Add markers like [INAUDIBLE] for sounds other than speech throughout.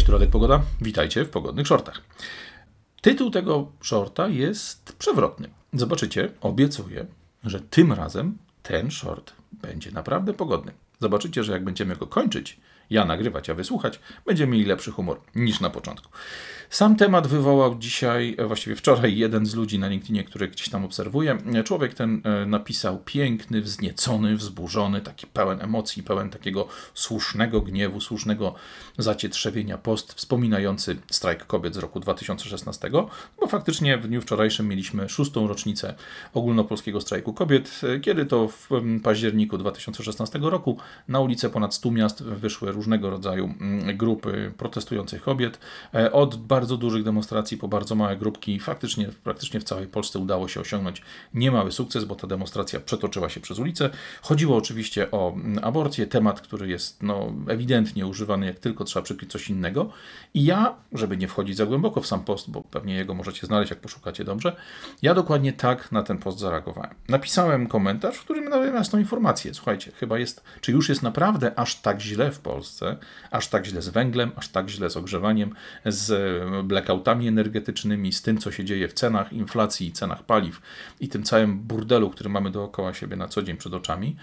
Cześć, tu Radek Pogoda. Witajcie w Pogodnych Shortach. Tytuł tego shorta jest przewrotny. Zobaczycie, obiecuję, że tym razem ten short będzie naprawdę pogodny. Zobaczycie, że jak będziemy go kończyć, ja nagrywać, a wysłuchać, będziemy mieli lepszy humor niż na początku. Sam temat wywołał dzisiaj, e, właściwie wczoraj, jeden z ludzi na LinkedInie, który gdzieś tam obserwuję. Człowiek ten e, napisał piękny, wzniecony, wzburzony, taki pełen emocji, pełen takiego słusznego gniewu, słusznego zacietrzewienia post, wspominający strajk kobiet z roku 2016, bo faktycznie w dniu wczorajszym mieliśmy szóstą rocznicę ogólnopolskiego strajku kobiet, e, kiedy to w październiku 2016 roku na ulice ponad 100 miast wyszły różnego rodzaju mm, grupy protestujących kobiet. Od bardzo dużych demonstracji po bardzo małe grupki. Faktycznie praktycznie w całej Polsce udało się osiągnąć niemały sukces, bo ta demonstracja przetoczyła się przez ulicę. Chodziło oczywiście o mm, aborcję, temat, który jest no, ewidentnie używany, jak tylko trzeba przykryć coś innego. I ja, żeby nie wchodzić za głęboko w sam post, bo pewnie jego możecie znaleźć, jak poszukacie dobrze, ja dokładnie tak na ten post zareagowałem. Napisałem komentarz, w którym dałem jasną informację. Słuchajcie, chyba jest, czy już jest naprawdę aż tak źle w Polsce, aż tak źle z węglem, aż tak źle z ogrzewaniem, z blackoutami energetycznymi, z tym, co się dzieje w cenach inflacji i cenach paliw i tym całym burdelu, który mamy dookoła siebie na co dzień przed oczami,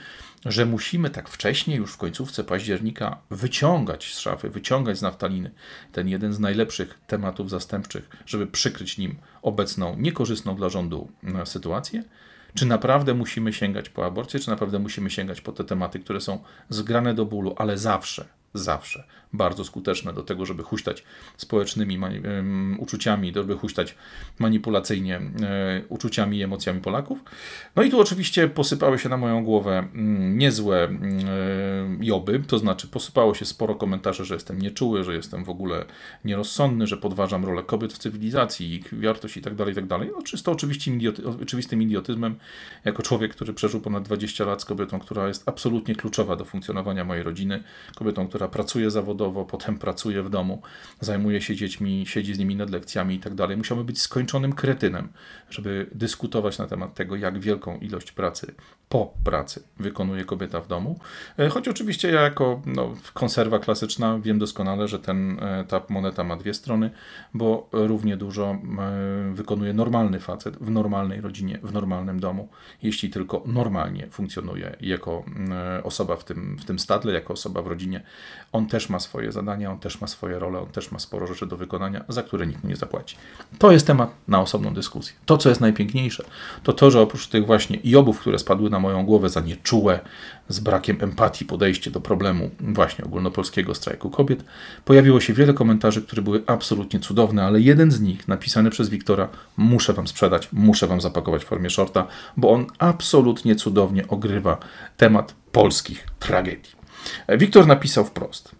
że musimy tak wcześnie, już w końcówce października, wyciągać z szafy, wyciągać z naftaliny ten jeden z najlepszych tematów zastępczych, żeby przykryć nim obecną, niekorzystną dla rządu e, sytuację? Czy naprawdę musimy sięgać po aborcję, czy naprawdę musimy sięgać po te tematy, które są zgrane do bólu, ale zawsze zawsze bardzo skuteczne do tego, żeby huśtać społecznymi uczuciami, żeby huśtać manipulacyjnie e, uczuciami i emocjami Polaków. No i tu oczywiście posypały się na moją głowę mm, niezłe e, joby, to znaczy posypało się sporo komentarzy, że jestem nieczuły, że jestem w ogóle nierozsądny, że podważam rolę kobiet w cywilizacji, ich wartość i tak dalej, i tak dalej. No, czysto oczywiście oczywistym idiotyzmem, jako człowiek, który przeżył ponad 20 lat z kobietą, która jest absolutnie kluczowa do funkcjonowania mojej rodziny, kobietą, która pracuje zawodowo, potem pracuje w domu, zajmuje się dziećmi, siedzi z nimi nad lekcjami i tak dalej. Musiałbym być skończonym kretynem, żeby dyskutować na temat tego, jak wielką ilość pracy po pracy wykonuje kobieta w domu. E, choć oczywiście ja jako no, konserwa klasyczna wiem doskonale, że ten, e, ta moneta ma dwie strony, bo równie dużo e, wykonuje normalny facet w normalnej rodzinie, w normalnym domu, jeśli tylko normalnie funkcjonuje jako osoba w tym, w tym stadle, jako osoba w rodzinie. On też ma swoje zadania, on też ma swoje role, on też ma sporo rzeczy do wykonania, za które nikt mu nie zapłaci. To jest temat na osobną dyskusję. To, co jest najpiękniejsze, to to, że oprócz tych właśnie jobów, które spadły na moją głowę za nieczułe, z brakiem empatii podejście do problemu właśnie ogólnopolskiego strajku kobiet, pojawiło się wiele komentarzy, które były absolutnie cudowne, ale jeden z nich, napisany przez Wiktora, muszę Wam sprzedać, muszę Wam zapakować w formie shorta, bo on absolutnie cudownie ogrywa temat polskich tragedii. Wiktor napisał wprost.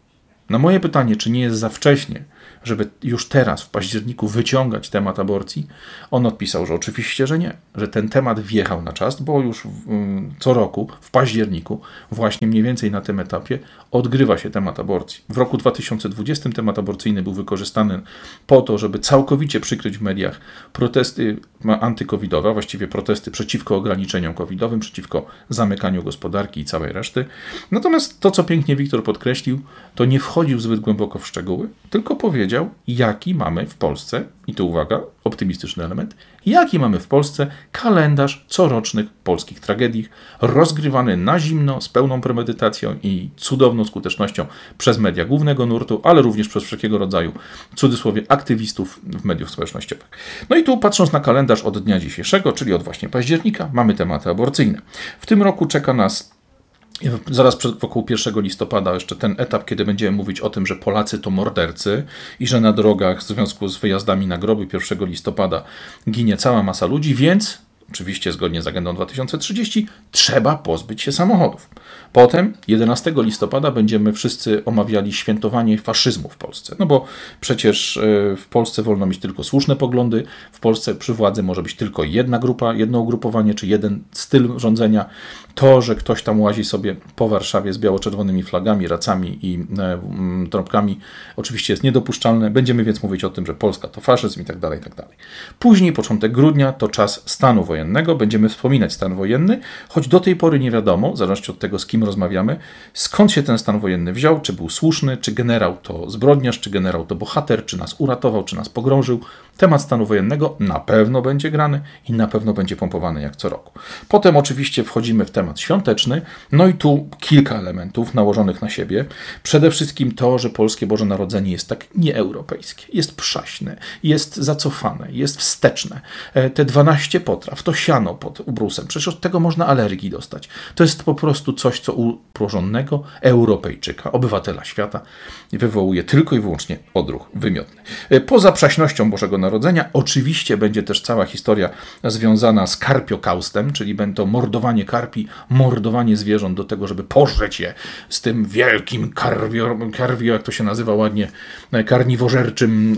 Na moje pytanie, czy nie jest za wcześnie, żeby już teraz, w październiku, wyciągać temat aborcji, on odpisał, że oczywiście, że nie, że ten temat wjechał na czas, bo już mm, co roku, w październiku, właśnie mniej więcej na tym etapie, odgrywa się temat aborcji. W roku 2020 temat aborcyjny był wykorzystany po to, żeby całkowicie przykryć w mediach protesty antykowidowe, właściwie protesty przeciwko ograniczeniom covidowym, przeciwko zamykaniu gospodarki i całej reszty. Natomiast to, co pięknie Wiktor podkreślił, to nie wchodził zbyt głęboko w szczegóły, tylko powiedział, powiedział, jaki mamy w Polsce, i tu uwaga, optymistyczny element, jaki mamy w Polsce kalendarz corocznych polskich tragedii, rozgrywany na zimno, z pełną premedytacją i cudowną skutecznością przez media głównego nurtu, ale również przez wszelkiego rodzaju, cudzysłowie, aktywistów w mediach społecznościowych. No i tu patrząc na kalendarz od dnia dzisiejszego, czyli od właśnie października, mamy tematy aborcyjne. W tym roku czeka nas Zaraz przed, wokół 1 listopada jeszcze ten etap, kiedy będziemy mówić o tym, że Polacy to mordercy i że na drogach w związku z wyjazdami na groby 1 listopada ginie cała masa ludzi, więc oczywiście zgodnie z agendą 2030, trzeba pozbyć się samochodów. Potem, 11 listopada, będziemy wszyscy omawiali świętowanie faszyzmu w Polsce. No bo przecież e, w Polsce wolno mieć tylko słuszne poglądy, w Polsce przy władzy może być tylko jedna grupa, jedno ugrupowanie czy jeden styl rządzenia. To, że ktoś tam łazi sobie po Warszawie z biało-czerwonymi flagami, racami i e, trąbkami, oczywiście jest niedopuszczalne. Będziemy więc mówić o tym, że Polska to faszyzm i tak dalej, i tak dalej. Później, początek grudnia, to czas stanu wojennego wojennego, będziemy wspominać stan wojenny, choć do tej pory nie wiadomo, w zależności od tego, z kim rozmawiamy, skąd się ten stan wojenny wziął, czy był słuszny, czy generał to zbrodniarz, czy generał to bohater, czy nas uratował, czy nas pogrążył. Temat stanu wojennego na pewno będzie grany i na pewno będzie pompowany jak co roku. Potem oczywiście wchodzimy w temat świąteczny, no i tu kilka elementów nałożonych na siebie. Przede wszystkim to, że polskie Boże Narodzenie jest tak nieeuropejskie, jest przaśne, jest zacofane, jest wsteczne. E, te 12 potraw, to siano pod ubrusem, przecież od tego można alergii dostać. To jest po prostu coś, co u porządnego Europejczyka, obywatela świata wywołuje tylko i wyłącznie odruch wymiotny. E, poza przaśnością Bożego Narodzenia oczywiście będzie też cała historia związana z karpiokaustem, czyli będą mordowanie karpi, mordowanie zwierząt do tego, żeby pożreć je z tym wielkim karwio, karwio jak to się nazywa ładnie, e, karniwożerczym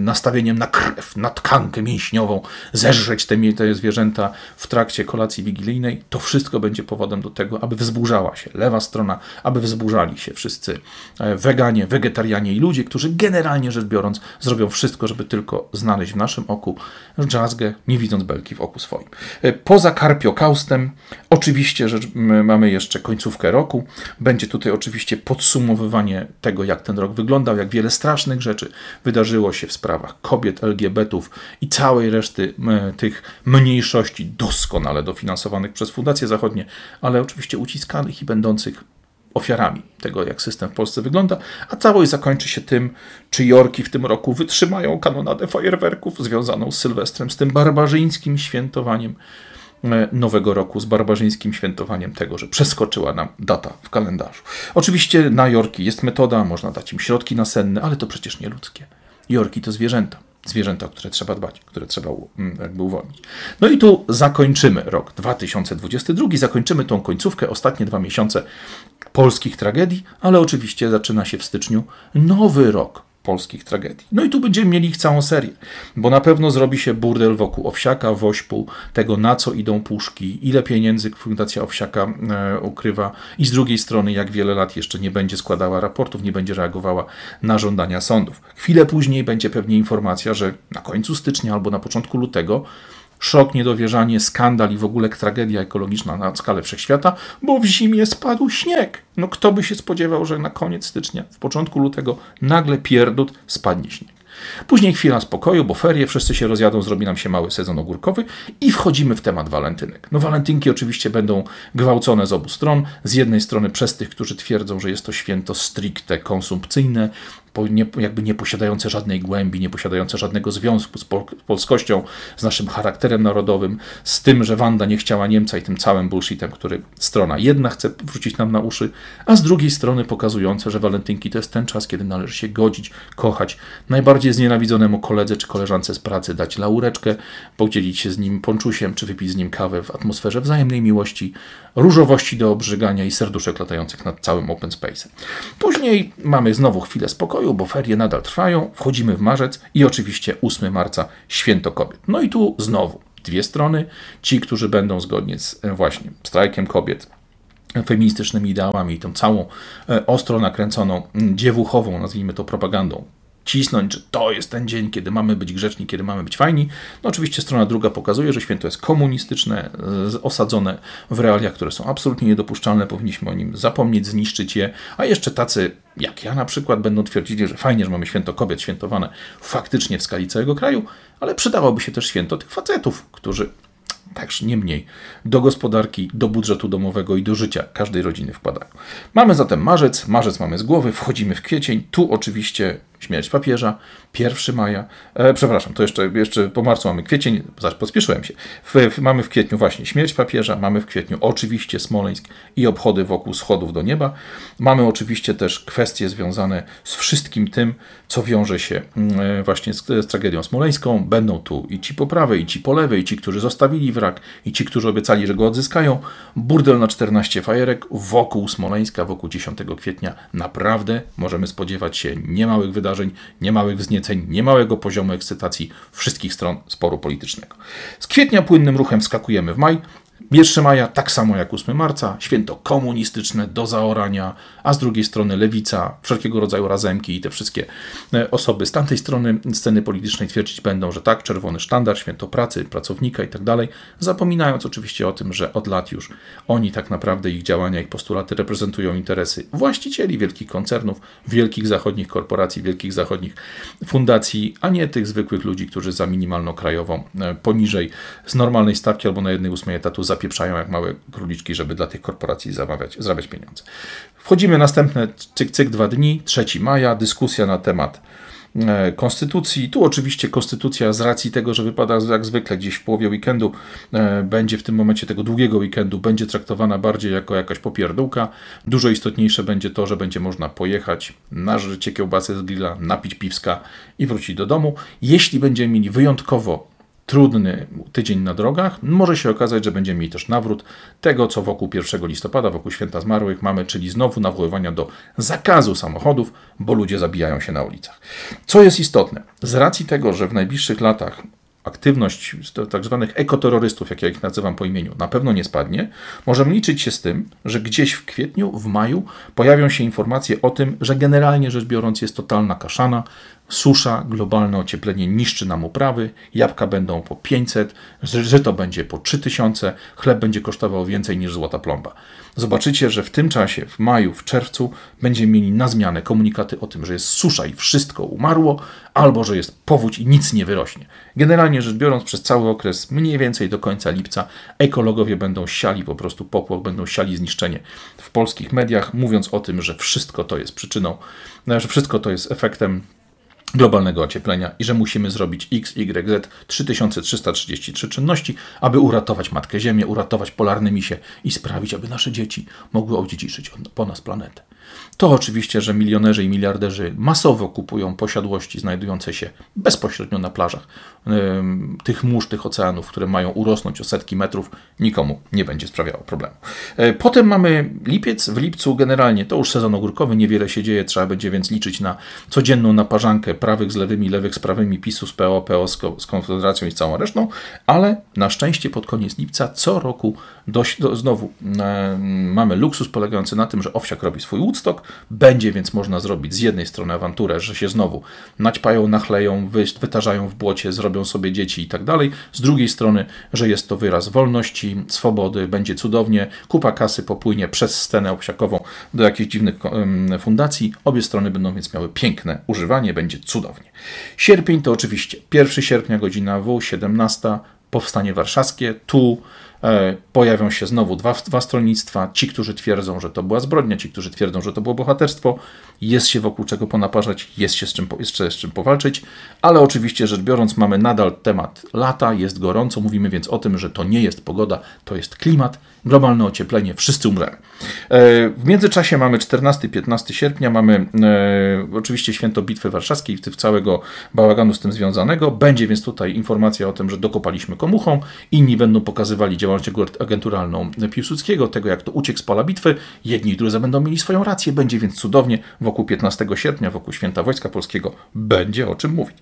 nastawieniem na krew, na tkankę mięśniową, zeżreć te, te zwierzęta w trakcie kolacji wigilijnej, to wszystko będzie powodem do tego, aby wzburzała się lewa strona, aby wzburzali się wszyscy e, weganie, wegetarianie i ludzie, którzy generalnie rzecz biorąc zrobią wszystko, żeby tylko w naszym oku dżazgę, nie widząc belki w oku swoim. E, poza karpiokaustem, oczywiście rzecz, mamy jeszcze końcówkę roku. Będzie tutaj oczywiście podsumowywanie tego, jak ten rok wyglądał, jak wiele strasznych rzeczy wydarzyło się w sprawach kobiet, LGBT-ów i całej reszty tych mniejszości doskonale dofinansowanych przez Fundacje Zachodnie, ale oczywiście uciskanych i będących ofiarami tego, jak system w Polsce wygląda, a całość zakończy się tym, czy Jorki w tym roku wytrzymają kanonadę fajerwerków związaną z Sylwestrem, z tym barbarzyńskim świętowaniem e, nowego roku, z barbarzyńskim świętowaniem tego, że przeskoczyła nam data w kalendarzu. Oczywiście na Jorki jest metoda, można dać im środki nasenne, ale to przecież nie ludzkie. Jorki to zwierzęta zwierzęta, które trzeba dbać, które trzeba mm, jakby uwolnić. No i tu zakończymy rok 2022, zakończymy tą końcówkę, ostatnie dwa miesiące polskich tragedii, ale oczywiście zaczyna się w styczniu nowy rok polskich tragedii. No i tu będziemy mieli ich całą serię, bo na pewno zrobi się burdel wokół Owsiaka, Wośpu, tego na co idą puszki, ile pieniędzy Fundacja Owsiaka e, ukrywa i z drugiej strony jak wiele lat jeszcze nie będzie składała raportów, nie będzie reagowała na żądania sądów. Chwilę później będzie pewnie informacja, że na końcu stycznia albo na początku lutego Szok, niedowierzanie, skandal i w ogóle tragedia ekologiczna na skalę wszechświata, bo w zimie spadł śnieg. No kto by się spodziewał, że na koniec stycznia, w początku lutego nagle pierdut spadnie śnieg. Później chwila spokoju, bo ferie, wszyscy się rozjadą, zrobi nam się mały sezon ogórkowy i wchodzimy w temat walentynek. No walentynki oczywiście będą gwałcone z obu stron. Z jednej strony przez tych, którzy twierdzą, że jest to święto stricte konsumpcyjne, nie, jakby nie posiadające żadnej głębi, nie posiadające żadnego związku z pol polskością, z naszym charakterem narodowym, z tym, że Wanda nie chciała Niemca i tym całym bullshitem, który strona jedna chce wrzucić nam na uszy, a z drugiej strony pokazujące, że walentynki to jest ten czas, kiedy należy się godzić, kochać, najbardziej znienawidzonemu koledze czy koleżance z pracy dać laureczkę, podzielić się z nim ponczusiem, czy wypić z nim kawę w atmosferze wzajemnej miłości, różowości do obrzygania i serduszek latających nad całym open space'em. Później mamy znowu chwilę spokoju, bo ferie nadal trwają, wchodzimy w marzec i oczywiście 8 marca Święto Kobiet. No i tu znowu dwie strony. Ci, którzy będą zgodnie z e, właśnie strajkiem kobiet, feministycznymi ideałami i tą całą e, ostro nakręconą, dziewuchową, nazwijmy to propagandą cisnąć, że to jest ten dzień, kiedy mamy być grzeczni, kiedy mamy być fajni. No oczywiście strona druga pokazuje, że święto jest komunistyczne, osadzone w realiach, które są absolutnie niedopuszczalne, powinniśmy o nim zapomnieć, zniszczyć je, a jeszcze tacy jak ja na przykład będą twierdzili, że fajnie, że mamy święto kobiet świętowane faktycznie w skali całego kraju, ale przydałoby się też święto tych facetów, którzy także nie mniej, do gospodarki, do budżetu domowego i do życia każdej rodziny wpadają. Mamy zatem marzec, marzec mamy z głowy, wchodzimy w kwiecień, tu oczywiście śmierć papieża, 1 maja, e, przepraszam, to jeszcze, jeszcze po marcu mamy kwiecień, zaś pospieszyłem się. W, w, mamy w kwietniu właśnie śmierć papieża, mamy w kwietniu oczywiście Smoleńsk i obchody wokół schodów do nieba. Mamy oczywiście też kwestie związane z wszystkim tym, co wiąże się mm, e, właśnie z, z tragedią smoleńską. Będą tu i ci po prawej, i ci po lewej, i ci, którzy zostawili wrak, i ci, którzy obiecali, że go odzyskają. Burdel na 14 fajerek wokół Smoleńska, wokół 10 kwietnia. Naprawdę możemy spodziewać się niemałych wydarzeń wydarzeń, niemałych wznieceń, niemałego poziomu ekscytacji wszystkich stron sporu politycznego. Z kwietnia płynnym ruchem skakujemy w maj. 1 maja, tak samo jak 8 marca, święto komunistyczne do zaorania, a z drugiej strony lewica, wszelkiego rodzaju razemki i te wszystkie e, osoby. Z tamtej strony sceny politycznej twierdzić będą, że tak, czerwony sztandar, święto pracy, pracownika i tak dalej, zapominając oczywiście o tym, że od lat już oni tak naprawdę ich działania, ich postulaty reprezentują interesy właścicieli wielkich koncernów, wielkich zachodnich korporacji, wielkich zachodnich fundacji, a nie tych zwykłych ludzi, którzy za minimalną krajową, e, poniżej z normalnej stawki albo na jednej ósmej etatu zapieprzają jak małe króliczki, żeby dla tych korporacji zamawiać, zarabiać pieniądze. Wchodzimy następne cyk, cyk, dwa dni, 3 maja, dyskusja na temat e, konstytucji. Tu oczywiście konstytucja z racji tego, że wypada jak zwykle gdzieś w połowie weekendu, e, będzie w tym momencie tego długiego weekendu, będzie traktowana bardziej jako jakaś popierdółka. Dużo istotniejsze będzie to, że będzie można pojechać, nażyć kiełbasy z grilla, napić piwska i wrócić do domu. Jeśli będziemy mieli wyjątkowo trudny tydzień na drogach, może się okazać, że będziemy mieli też nawrót tego, co wokół 1 listopada, wokół Święta Zmarłych mamy, czyli znowu nawoływania do zakazu samochodów, bo ludzie zabijają się na ulicach. Co jest istotne, z racji tego, że w najbliższych latach aktywność tak zwanych ekoterrorystów, jak ja ich nazywam po imieniu, na pewno nie spadnie, możemy liczyć się z tym, że gdzieś w kwietniu, w maju pojawią się informacje o tym, że generalnie rzecz biorąc jest totalna kaszana, susza, globalne ocieplenie niszczy nam uprawy, jabłka będą po 500, żyto będzie po 3000, chleb będzie kosztował więcej niż złota plomba. Zobaczycie, że w tym czasie, w maju, w czerwcu, będziemy mieli na zmianę komunikaty o tym, że jest susza i wszystko umarło, albo że jest powódź i nic nie wyrośnie. Generalnie rzecz biorąc, przez cały okres, mniej więcej do końca lipca, ekologowie będą siali po prostu popłoch, będą siali zniszczenie w polskich mediach, mówiąc o tym, że wszystko to jest przyczyną, że wszystko to jest efektem globalnego ocieplenia i że musimy zrobić X, Y, Z 3333 czynności, aby uratować Matkę Ziemię, uratować polarne misie i sprawić, aby nasze dzieci mogły odziedziczyć po nas planetę. To oczywiście, że milionerzy i miliarderzy masowo kupują posiadłości znajdujące się bezpośrednio na plażach tych mórz, tych oceanów, które mają urosnąć o setki metrów, nikomu nie będzie sprawiało problemu. E, potem mamy lipiec. W lipcu generalnie to już sezon ogórkowy, niewiele się dzieje, trzeba będzie więc liczyć na codzienną naparzankę prawych z lewymi, lewych z prawymi, PiSu z PO, PO z, z Konfederacją i z całą resztą, ale na szczęście pod koniec lipca co roku do, do, znowu e, mamy luksus polegający na tym, że Owsiak robi swój Woodstock, będzie więc można zrobić z jednej strony awanturę, że się znowu naćpają, nachleją, wy, wytarzają w błocie, zrobią sobie dzieci i tak dalej. Z drugiej strony, że jest to wyraz wolności, swobody, będzie cudownie, kupa kasy popłynie przez scenę owsiakową do jakichś dziwnych fundacji. Obie strony będą więc miały piękne używanie, będzie cudownie. Sierpień to oczywiście 1 sierpnia, godzina W, 17, powstanie warszawskie. Tu E, pojawią się znowu dwa, dwa stronnictwa. Ci, którzy twierdzą, że to była zbrodnia, ci, którzy twierdzą, że to było bohaterstwo. Jest się wokół czego ponaparzać, jest się z czym, jeszcze z czym powalczyć, ale oczywiście rzecz biorąc, mamy nadal temat lata, jest gorąco. Mówimy więc o tym, że to nie jest pogoda, to jest klimat, globalne ocieplenie, wszyscy umrzemy. W międzyczasie mamy 14-15 sierpnia, mamy e, oczywiście święto Bitwy Warszawskiej, w całego bałaganu z tym związanego. Będzie więc tutaj informacja o tym, że dokopaliśmy komuchą, inni będą pokazywali działalność agenturalną Piłsudskiego, tego jak to uciekł z pola bitwy. Jedni i drudzy będą mieli swoją rację, będzie więc cudownie wokół 15 sierpnia, wokół święta Wojska Polskiego będzie o czym mówić.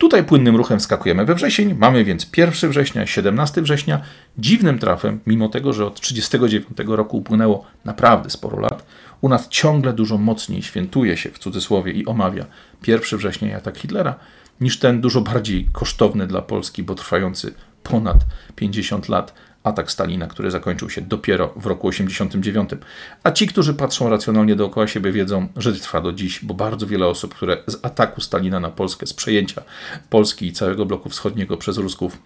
Tutaj płynnym ruchem skakujemy we wrzesień, mamy więc 1 września, 17 września. Dziwnym trafem, mimo tego, że od 1939 roku upłynęło naprawdę sporo lat, u nas ciągle dużo mocniej świętuje się w cudzysłowie i omawia 1 września i atak Hitlera, niż ten dużo bardziej kosztowny dla Polski, bo trwający ponad 50 lat atak Stalina, który zakończył się dopiero w roku 89. A ci, którzy patrzą racjonalnie dookoła siebie, wiedzą, że trwa do dziś, bo bardzo wiele osób, które z ataku Stalina na Polskę, z przejęcia Polski i całego bloku wschodniego przez Rusków,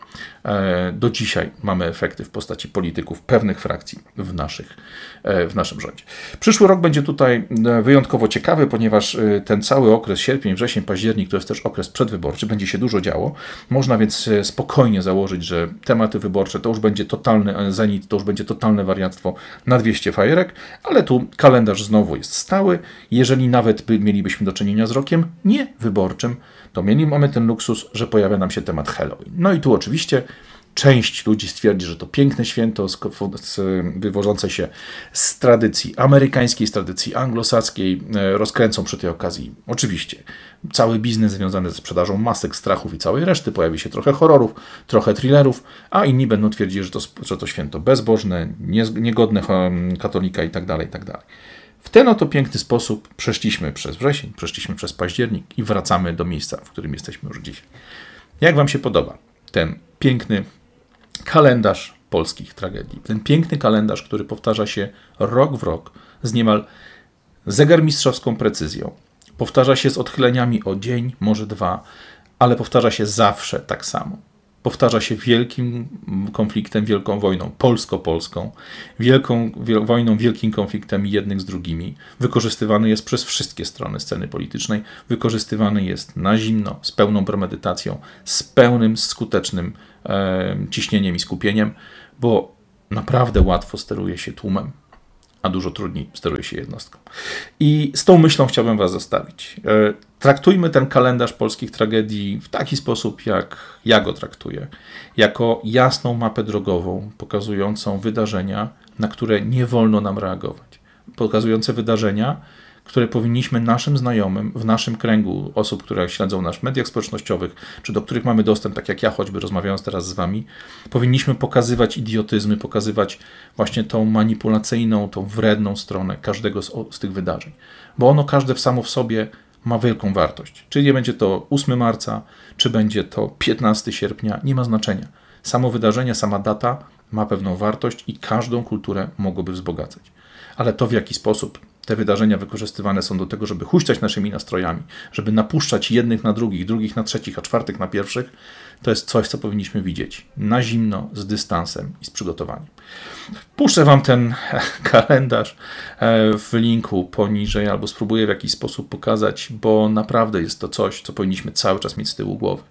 e, do dzisiaj mamy efekty w postaci polityków pewnych frakcji w, naszych, e, w naszym rządzie. Przyszły rok będzie tutaj e, wyjątkowo ciekawy, ponieważ ten cały okres sierpień, wrzesień, październik to jest też okres przedwyborczy, będzie się dużo działo. Można więc spokojnie założyć, że tematy wyborcze to już będzie to totalny zenit, to już będzie totalne wariactwo na 200 fajerek, ale tu kalendarz znowu jest stały. Jeżeli nawet by mielibyśmy do czynienia z rokiem niewyborczym, to mieli mamy ten luksus, że pojawia nam się temat Halloween. No i tu oczywiście Część ludzi stwierdzi, że to piękne święto wywodzące się z tradycji amerykańskiej, z tradycji anglosaskiej, e, rozkręcą przy tej okazji. Oczywiście cały biznes związany ze sprzedażą masek, strachów i całej reszty, pojawi się trochę horrorów, trochę thrillerów, a inni będą twierdzić, że to, że to święto bezbożne, niegodne katolika itd., tak itd. Tak w ten oto piękny sposób przeszliśmy przez wrzesień, przeszliśmy przez październik i wracamy do miejsca, w którym jesteśmy już dzisiaj. Jak Wam się podoba ten piękny kalendarz polskich tragedii? Ten piękny kalendarz, który powtarza się rok w rok z niemal zegarmistrzowską precyzją. Powtarza się z odchyleniami o dzień, może dwa, ale powtarza się zawsze tak samo powtarza się wielkim konfliktem, wielką wojną polsko-polską, wielką wiel wojną, wielkim konfliktem jednych z drugimi. Wykorzystywany jest przez wszystkie strony sceny politycznej, wykorzystywany jest na zimno, z pełną premedytacją, z pełnym, skutecznym e, ciśnieniem i skupieniem, bo naprawdę łatwo steruje się tłumem, a dużo trudniej steruje się jednostką. I z tą myślą chciałbym Was zostawić. E, traktujmy ten kalendarz polskich tragedii w taki sposób, jak ja go traktuję. Jako jasną mapę drogową, pokazującą wydarzenia, na które nie wolno nam reagować. Pokazujące wydarzenia, które powinniśmy naszym znajomym, w naszym kręgu osób, które śledzą nas w mediach społecznościowych, czy do których mamy dostęp, tak jak ja choćby rozmawiając teraz z Wami, powinniśmy pokazywać idiotyzmy, pokazywać właśnie tą manipulacyjną, tą wredną stronę każdego z, z tych wydarzeń. Bo ono każde samo w sobie ma wielką wartość. Czy nie będzie to 8 marca, czy będzie to 15 sierpnia, nie ma znaczenia. Samo wydarzenie, sama data ma pewną wartość i każdą kulturę mogłoby wzbogacać. Ale to w jaki sposób te wydarzenia wykorzystywane są do tego, żeby huśtać naszymi nastrojami, żeby napuszczać jednych na drugich, drugich na trzecich, a czwartych na pierwszych, to jest coś, co powinniśmy widzieć na zimno, z dystansem i z przygotowaniem. Puszczę Wam ten [LAUGHS] kalendarz e, w linku poniżej, albo spróbuję w jakiś sposób pokazać, bo naprawdę jest to coś, co powinniśmy cały czas mieć z tyłu głowy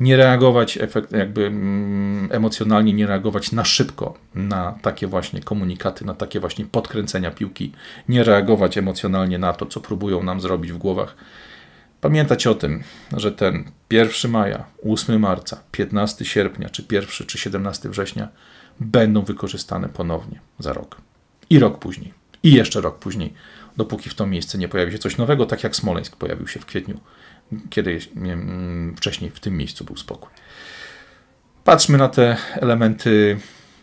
nie reagować efekt, jakby mm, emocjonalnie, nie reagować na szybko na takie właśnie komunikaty, na takie właśnie podkręcenia piłki, nie reagować emocjonalnie na to, co próbują nam zrobić w głowach. Pamiętać o tym, że ten 1 maja, 8 marca, 15 sierpnia, czy 1 czy 17 września będą wykorzystane ponownie za rok. I rok później. I jeszcze rok później, dopóki w to miejsce nie pojawi się coś nowego, tak jak Smoleńsk pojawił się w kwietniu kiedy wcześniej w tym miejscu był spokój. Patrzmy na te elementy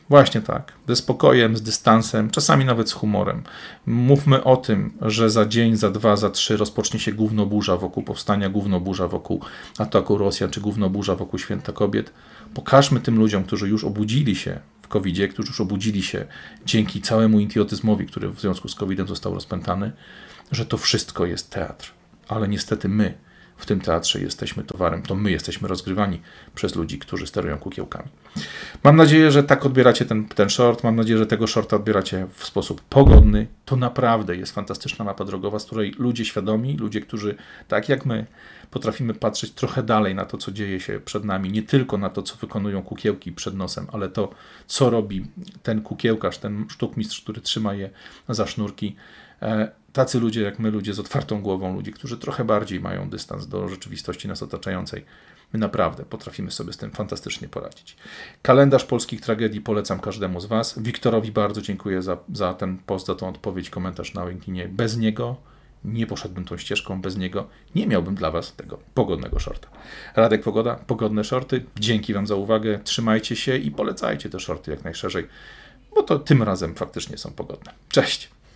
właśnie tak, ze spokojem, z dystansem, czasami nawet z humorem. Mówmy o tym, że za dzień, za dwa, za trzy rozpocznie się gównoburza wokół powstania, gównoburza wokół ataku Rosjan, czy gównoburza wokół Święta Kobiet. Pokażmy tym ludziom, którzy już obudzili się w covid którzy już obudzili się dzięki całemu idiotyzmowi, który w związku z COVID-em został rozpętany, że to wszystko jest teatr. Ale niestety my, w tym teatrze jesteśmy towarem, to my jesteśmy rozgrywani przez ludzi, którzy sterują kukiełkami. Mam nadzieję, że tak odbieracie ten, ten short, mam nadzieję, że tego shorta odbieracie w sposób pogodny. To naprawdę jest fantastyczna mapa drogowa, z której ludzie świadomi, ludzie, którzy tak jak my potrafimy patrzeć trochę dalej na to, co dzieje się przed nami, nie tylko na to, co wykonują kukiełki przed nosem, ale to, co robi ten kukiełkarz, ten sztukmistrz, który trzyma je za sznurki e, tacy ludzie jak my, ludzie z otwartą głową, ludzie, którzy trochę bardziej mają dystans do rzeczywistości nas otaczającej, my naprawdę potrafimy sobie z tym fantastycznie poradzić. Kalendarz polskich tragedii polecam każdemu z Was. Wiktorowi bardzo dziękuję za, za ten post, za tą odpowiedź, komentarz na LinkedInie. Bez niego nie poszedłbym tą ścieżką, bez niego nie miałbym dla Was tego pogodnego shorta. Radek Pogoda, pogodne shorty. Dzięki Wam za uwagę, trzymajcie się i polecajcie te shorty jak najszerzej, bo to tym razem faktycznie są pogodne. Cześć!